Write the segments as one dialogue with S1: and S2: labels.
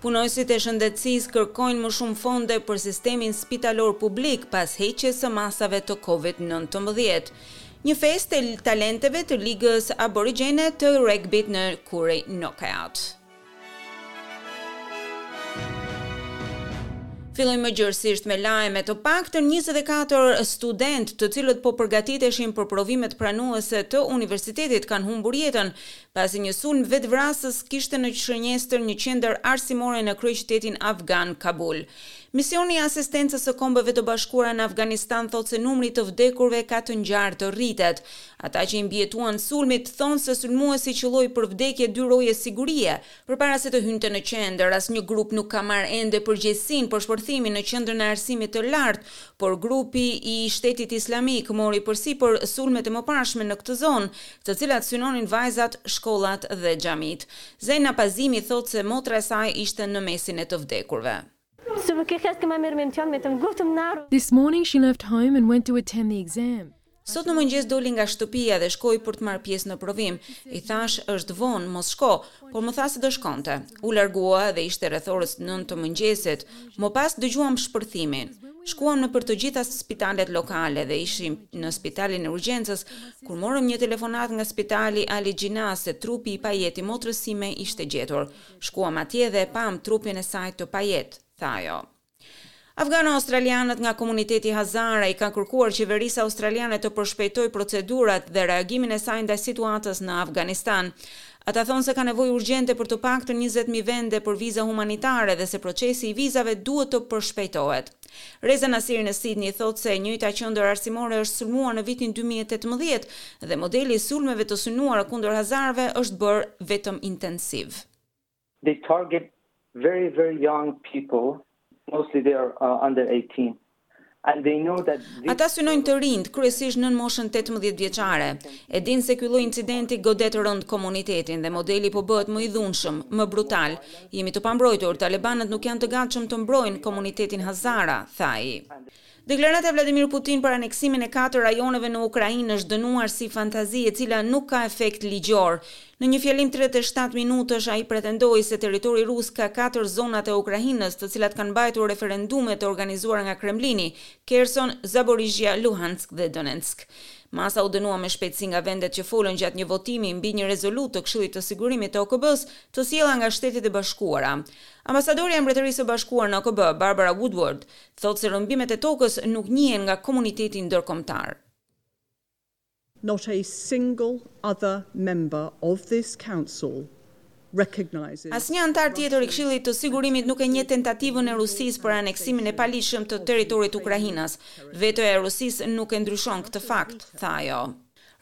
S1: Punonjësit e shëndetësisë kërkojnë më shumë fonde për sistemin spitalor publik pas heqjes së masave të Covid nëntëmbëdhjetë. Një festë e talenteve të Ligës Aborigjene të Regbit në Koori Knockout. Fillojmë më gjerësisht me lajme, të paktën 24 studentë, të cilët po përgatiteshin për provimet pranuese të universitetit, kanë humbur jetën pasi një sulm vetëvrasës kishte në shënjestër një qendër arsimore në kryeqytetin afgan, Kabul. Misioni i Asistencës së Kombeve të Bashkuara në Afganistan thotë se numri i të vdekurve ka të ngjarë të rritet. Ata që i mbijetuan sulmit thonë se sulmuesi qëlloi për vdekje dy roje sigurie, Përpara se të hynte në qendër, asnjë grup nuk ka marrë ende përgjegjësinë për shpërthimin në Qendrën e Arsimit të Lartë, por grupi i Shtetit Islamik mori përsipër sulmet e mëparshme në këtë zonë, të cilat synonin vajzat, shkollat dhe xhamitë. Zeina Pazimi thotë se motra e saj ishte në mesin e të vdekurve.
S2: This morning she left home and went to attend the exam.
S1: Sot në mëngjes doli nga shtëpia dhe shkoi për të marrë pjesë në provim. I thashë është vonë, mos shko, por më tha se do shkonte. U largua dhe ishte rreth orës nëntë të mëngjesit. Më pas dëgjuam shpërthimin. Shkuam nëpër të gjitha spitalet lokale dhe ishim në spitalin e urgjencës kur morëm një telefonatë nga spitali Ali Jinnah se trupi i pajetë i motrës sime ishte gjetur. Shkuam atje dhe e pamë trupin e saj të pajetë, tha ajo. Afgano-australianët nga komuniteti Hazara i kanë kërkuar qeverisë australiane të përshpejtojë procedurat dhe reagimin e saj ndaj situatës në Afganistan. Ata thonë se ka nevojë urgjente për të paktën njëzet mijë vende për viza humanitare dhe se procesi i vizave duhet të përshpejtohet. Reza Nasiri në Sidni thotë se e njëjta qendër arsimore është sulmuar në vitin dy mijë e tetëmbëdhjetë dhe modeli i sulmeve të synuara kundër hazarëve është bërë vetëm intensiv.
S3: They target very very young people, mostly they are uh, under 18.
S1: Ata synojnë të rinjtë, kryesisht nën moshën 18 vjeçare. E dinë se ky lloj incidenti godet rëndë komunitetin dhe modeli po bëhet më i dhunshëm, më brutal. Jemi të pambrojtur, talebanët nuk janë të gatshëm të mbrojnë komunitetin hazara, tha ai. Deklarata e Vladimir Putin për aneksimin e katër rajoneve në Ukrainë është dënuar si fantazi e cila nuk ka efekt ligjor. Në një fjalim tridhjetë e shtatë minutësh, ai pretendoi se territori rus ka katër zonat e Ukrainës, të cilat kanë mbajtur referendume të organizuara nga Kremlini, Kherson, Zaporizhzhia, Luhansk dhe Donetsk. Masa u dënua me shpejtësi nga vendet që folën gjatë një votimi mbi një rezolutë të Këshillit të Sigurimit të OKB-së, të sjella nga Shtetet e Bashkuara. Ambasadorja e Mbretërisë së Bashkuar në OKB, Barbara Woodward, thotë se rrëmbimet e tokës nuk njihen nga komuniteti ndërkombëtar. Asnjë anëtar tjetër i Këshillit të Sigurimit nuk e njeh tentativën e Rusisë për aneksimin e paligjshëm të territorit ukrainas. Vetoja e Rusisë nuk e ndryshon këtë fakt, tha ajo.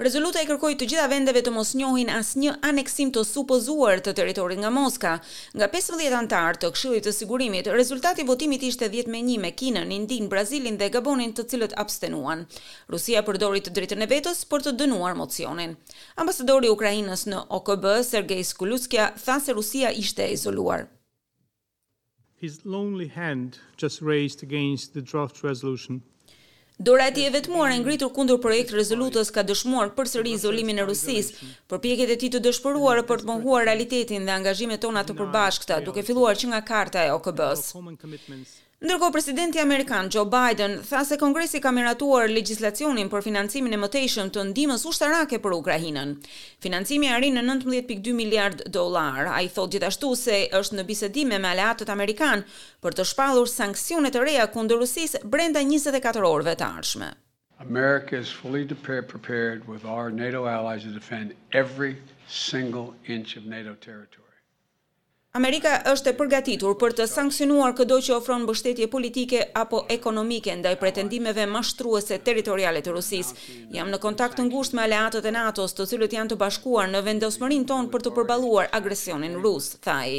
S1: Rezoluta i kërkoi të gjitha vendeve të mos njohin asnjë aneksim të supozuar të territorit nga Moska. Nga pesëmbëdhjetë anëtarë të Këshillit të Sigurimit, rezultati i votimit ishte dhjetë me një me Kinën, Indinë, Brazilin dhe Gabonin të cilët abstenuan. Rusia përdori të drejtën e vetës për të dënuar mocionin. Ambasadori i Ukrainës në OKB, Sergei Skulutskia tha se Rusia ishte e izoluar.
S4: His lonely hand just raised against the draft resolution.
S1: Dora e tij e vetmuar e ngritur kundër projekt-rezolutës ka dëshmuar përsëri izolimin e Rusisë, përpjekjet e tij të dëshpëruara për të mohuar realitetin dhe angazhimet tona të përbashkëta, duke filluar që nga Karta e OKB-së. Ndërkohë, presidenti amerikan Joe Biden tha se Kongresi ka miratuar legjislacionin për financimin e mëtejshëm të ndihmës ushtarake për Ukrainën. Financimi arrin në nëntëmbëdhjetë pikë dy miliardë dollarë. Ai thotë gjithashtu se është në bisedime me aleatët amerikanë për të shpallur sanksione të reja kundër Rusisë brenda njëzet e katër orëve të ardhshme.
S5: America is fully prepared with our NATO allies to defend every single inch of NATO territory.
S1: Amerika është e përgatitur për të sanksionuar këdo që ofron mbështetje politike apo ekonomike ndaj pretendimeve mashtruese territoriale të Rusisë. Jam në kontakt të ngushtë me aleatët e NATO-s, të cilët janë të bashkuar në vendosmërinë tonë për të përballuar agresionin rus, tha ai.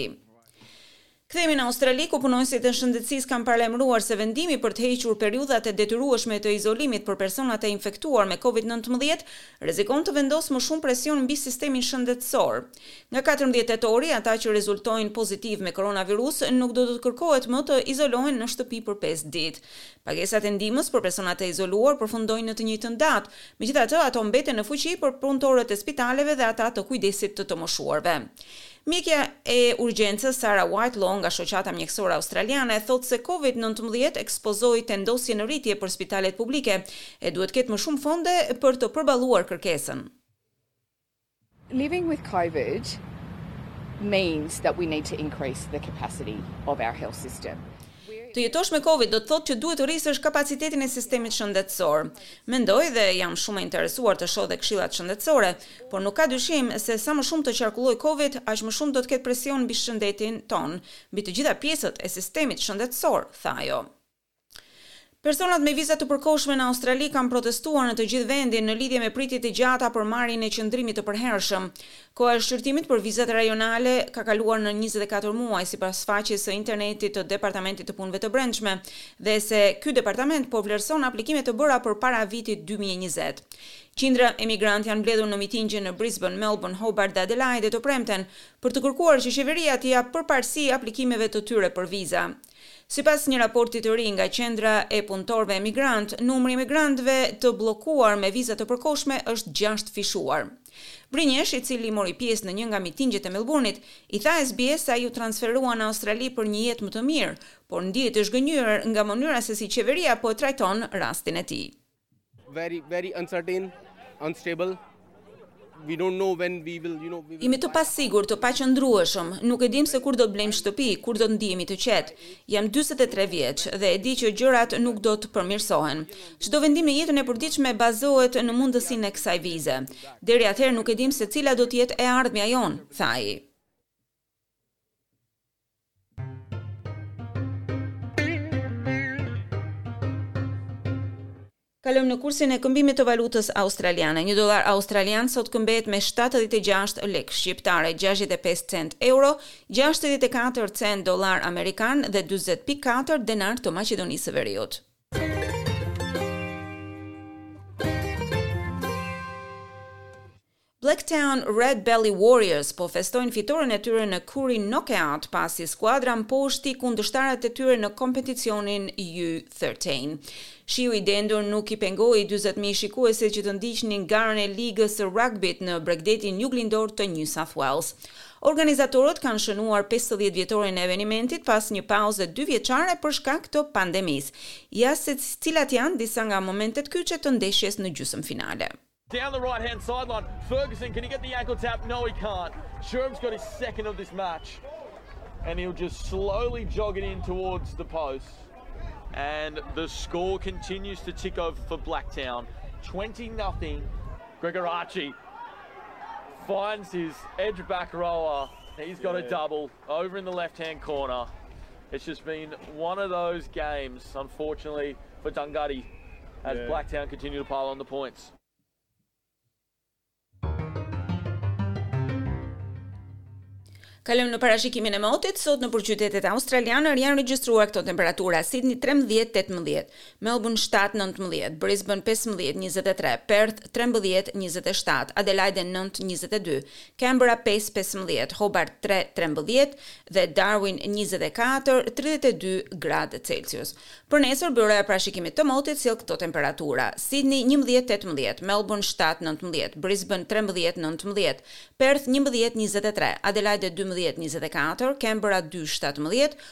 S1: Kthehemi në Australi, ku punonjësit e shëndetësisë kanë paralajmëruar se vendimi për të hequr periudhat e detyrueshme të izolimit për personat e infektuar me Covid nëntëmbëdhjetë rrezikon të vendosë më shumë presion mbi sistemin shëndetësor. Nga katërmbëdhjetë tetori, ata që rezultojnë pozitivë me koronavirus nuk do të kërkohet më të izolohen në shtëpi për pesë ditë. Pagesat e ndihmës për personat e izoluar përfundojnë në të njëjtën datë, megjithatë ato mbeten në fuqi për punëtorët e spitaleve dhe ata të kujdesit të të moshuarve. Mjekja e urgjencës Sarah Whitelaw nga Shoqata Mjekësore Australiane thotë se Covid nëntëmbëdhjetë ekspozoi tendosje në rritje për spitalet publike e duhet të ketë më shumë fonde për të përballuar kërkesën.
S6: Living with covid means that we need to increase the capacity of our health system.
S1: Të jetosh me covid do të thotë që duhet të rrisësh kapacitetin e sistemit shëndetësor. Mendoj dhe jam shumë e interesuar të shoh dhe këshillat shëndetësore, por nuk ka dyshim se sa më shumë të qarkullojë covid, aq më shumë do të ketë presion mbi shëndetin tonë, mbi të gjitha pjesët e sistemit shëndetësor, tha ajo. Personat me viza të përkohshme në Australi kanë protestuar në të gjithë vendin në lidhje me pritjet e gjata për marrjen e qëndrimit të përhershëm. Koha e shqyrtimit për vizat rajonale ka kaluar në njëzet e katër muaj, sipas faqes së internetit të Departamentit të Punëve të Brendshme, dhe se ky departament po vlerëson aplikime të bëra përpara vitit dy mijë e njëzet. Qindra emigrantë janë mbledhur në mitingje në Brisbane, Melbourne, Hobart dhe Adelaide të premten, për të kërkuar që qeveria t'i japë përparësi aplikimeve të tyre për viza. Sipas një raporti të ri nga Qendra e Punëtorëve Emigrantë, numri i emigrantëve të bllokuar me viza të përkohshme është gjashtëfishuar. Brinjesh, i cili mori pjesë në një nga mitingjet e Melburnit, i tha SBS se ai u transferua në Australi për një jetë më të mirë, por ndihet i zhgënjyer nga mënyra se si qeveria po e trajton rastin e tij. Jemi të pasigurt, të paqëndrueshëm, nuk e dimë se kur do të blejmë shtëpi, kur do të ndihemi të qetë. Jam dyzet e tre vjeç dhe e di që gjërat nuk do të përmirësohen. Çdo vendim në jetën e përditshme bazohet në mundësinë e kësaj vize. Deri atëherë nuk e dimë se cila do të jetë e ardhmja jonë, tha ai. Kalojmë në kursin e këmbimit të valutës australiane. Një dollar australian sot këmbehet me 76 lekë shqiptare, 65 cent euro, 64 cent dollar amerikan dhe 40.4 denar të Maqedonisë së Veriut. Blacktown Red Belly Warriors po festojnë fitoren e tyre në Koori Knockout pasi skuadra mposhti kundërshtarët e tyre në kompeticionin U-Thirteen. Shiu i dendur nuk i pengoi dyzet mijë shikuesit që të ndiqnin garën e ligës së ragbit në bregdetin juglindor të New South Wales. Organizatorët kanë shënuar pesëdhjetë vjetorin e evenimentit pas një pauze dy vjeçare për shkak të pandemisë. Ja se cilat janë disa nga momentet kyçe të ndeshjes në gjysmëfinale.
S7: Down the right-hand sideline. Ferguson, can he get the ankle tap? No, he can't. Sherum's got his second of this match. And he'll just slowly jog it in towards the post. And the score continues to tick over for Blacktown. 20-0. Gregorachi finds his edge back rower. He's got yeah. a double Over in the left hand corner it's just been one of those games unfortunately for Dunghutti as yeah. Blacktown continue to pile on the points.
S1: Kalojmë në parashikimin e motit. Sot nëpër qytetet australiane janë regjistruar këto temperatura: Sydney 13-18, Melbourne shtatë, nëntëmbëdhjetë, Brisbane pesëmbëdhjetë, njëzet e tre, Perth trembëdhjetë, njëzet e shtatë, Adelaide nëntë, njëzet e dy, Canberra pesë, pesëmbëdhjetë, Hobart tre, trembëdhjetë dhe Darwin njëzet e katër, tridhjetë e dy, gradë Celsius. Për nesër, Byroja e Parashikimit të Motit sjell këto temperatura, Sydney njëmbëdhjetë, tetëmbëdhjetë, Melbourne shtatë, nëntëmbëdhjetë, Brisbane trembëdhjetë, nëntëmbëdhjetë, Perth njëmbëdhjetë, njëzet e tre, Adelaide dymbëdhjetë, njëzet e katër, Canberra dy, shtatëmbëdhjetë,